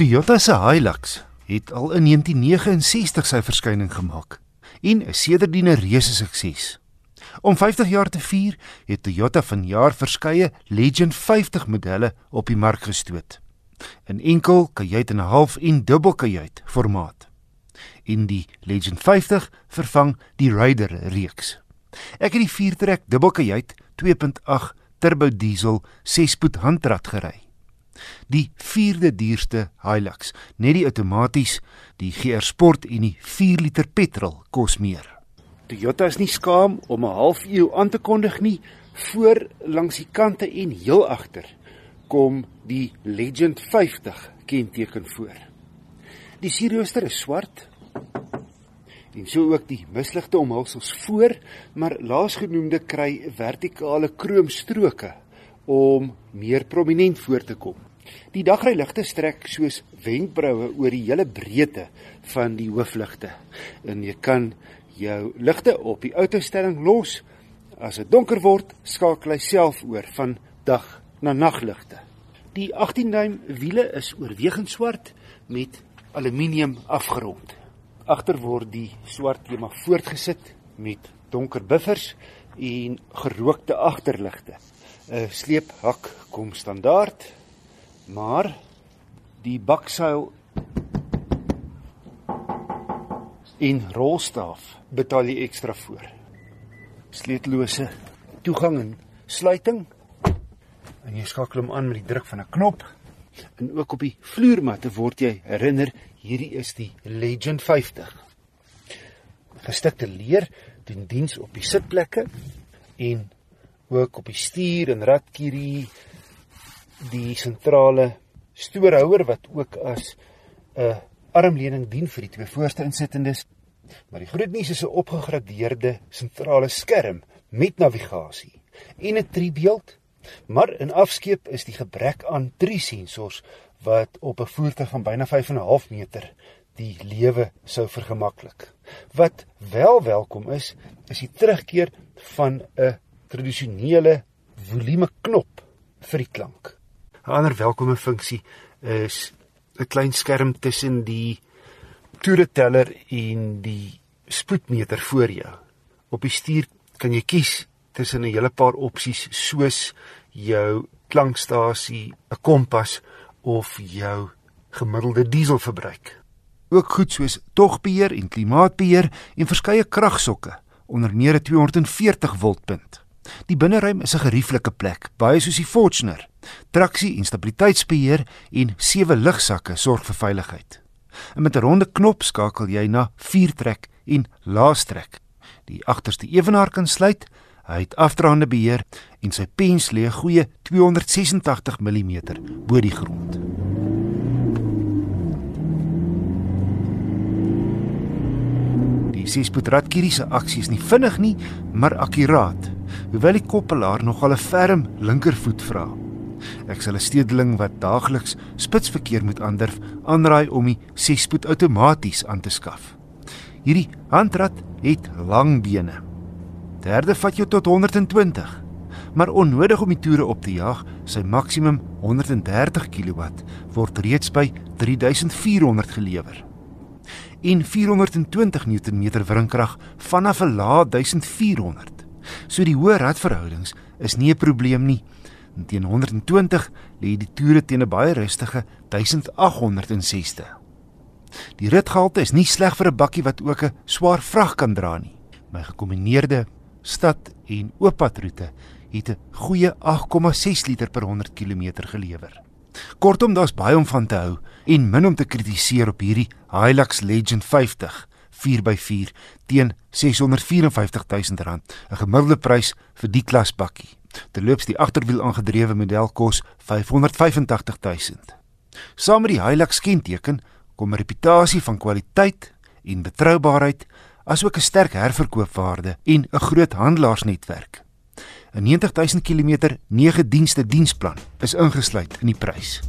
Toyota se Hilux het al in 1969 sy verskyning gemaak en is sedertdien 'n reuse sukses. Om 50 jaar te vier, het Toyota vanjaar verskeie Legend 50 modelle op die mark gestoot. In enkel, kajuit en 'n half en dubbel kajuit formaat. In die Legend 50 vervang die Raider reeks. Ek het die 4-trek dubbel kajuit 2.8 turbo diesel 6-spoed handrat gery die 4de duurste Hilux. Net die outomaties, die GR Sport en die 4 liter petrol kos meer. Toyota is nie skaam om 'n half eeu aan te kondig nie. Voor langs die kante en heel agter kom die Legend 50 kenteken voor. Die sierrooster is swart en so ook die misligte omhulsels voor, maar laasgenoemde kry vertikale kroomstroke om meer prominent voor te kom. Die dagryligte strek soos wenkbroue oor die hele breedte van die hoofligte. En jy kan jou ligte op die autostelling los. As dit donker word, skakel hy self oor van dag na nagligte. Die 18 duim wiele is oorwegend swart met aluminium afgerond. Agter word die swart tema voortgesit met donker buffers en gerookte agterligte. 'n Sleephak kom standaard Maar die bakseil en rolstaaf betaal jy ekstra voor. Sleutellose toegang en sluiting. En jy skakel hom aan met die druk van 'n knop. En ook op die vloermatte word jy herinner hierdie is die Legend 50. Gestikte leer doen diens op die sitplekke en ook op die stuur en ratkierie die sentrale stoorhouer wat ook as 'n armleuning dien vir die twee voorste insittendes. Maar die groot nuus is 'n opgegradeerde sentrale skerm met navigasie en 'n driebeeld. Maar in afskeep is die gebrek aan drie sensors wat op 'n voertuig van byna 5.5 meter die lewe sou vergemaklik. Wat wel welkom is, is die terugkeer van 'n tradisionele volume knop vir die klank. 'n ander welkome funksie is 'n klein skerm tussen die toereteller en die spoedmeter voor jou. Op die stuur kan jy kies tussen 'n hele paar opsies soos jou klankstasie, 'n kompas of jou gemiddelde dieselverbruik. Ook goed soos togbeheer en klimaatbeheer en verskeie kragsokke onder meer 'n 240 volt punt. Die binneruim is 'n gerieflike plek, baie soos die Fortuner. Traksie en stabiliteitsbeheer en sewe lugsakke sorg vir veiligheid. En met 'n ronde knop skakel jy na viertrek en laastrek. Die agterste ewenaar kan sluit. Hy het afdraande beheer en sy pens lê goeie 286 mm bo die grond. Die sespoedradkierie se aksie is nie vinnig nie, maar akkuraat hoewel die koppelaar nogal 'n ferm linkervoet vra. Ek sal 'n stedeling wat daagliks spitsverkeer moet aandurf, aanraai om die 6-spoed outomaties aan te skaf. Hierdie handrat het lang bene. Derde vat jou tot 120, maar onnodig om die toere op te jaag, sy maksimum 130 kW word reeds by 3400 gelewer. En 420 Nm wringkrag vanaf 'n lae 1400 So die hoë radverhoudings is nie 'n probleem nie. En teen 120 lê die toere teen 'n baie rustige 1860. Die ritgehalte is nie sleg vir 'n bakkie wat ook 'n swaar vrag kan dra nie. My gekombineerde stad en ooppadroete het 'n goeie 8,6 liter per 100 km gelewer. Kortom, daar's baie om van te hou en min om te kritiseer op hierdie Hilux Legend 50 4x4 teen R654 000, 'n gemiddelde prys vir die klasbakkie. Terloops die agterwiel aangedrewe model kos R585 000. Saam met die Hilux kenteken kom 'n reputasie van kwaliteit en betroubaarheid, asook 'n sterk herverkoopwaarde en 'n groot handelaarsnetwerk. 'n 90000 km 9 dienste diensplan is ingesluit in die prys.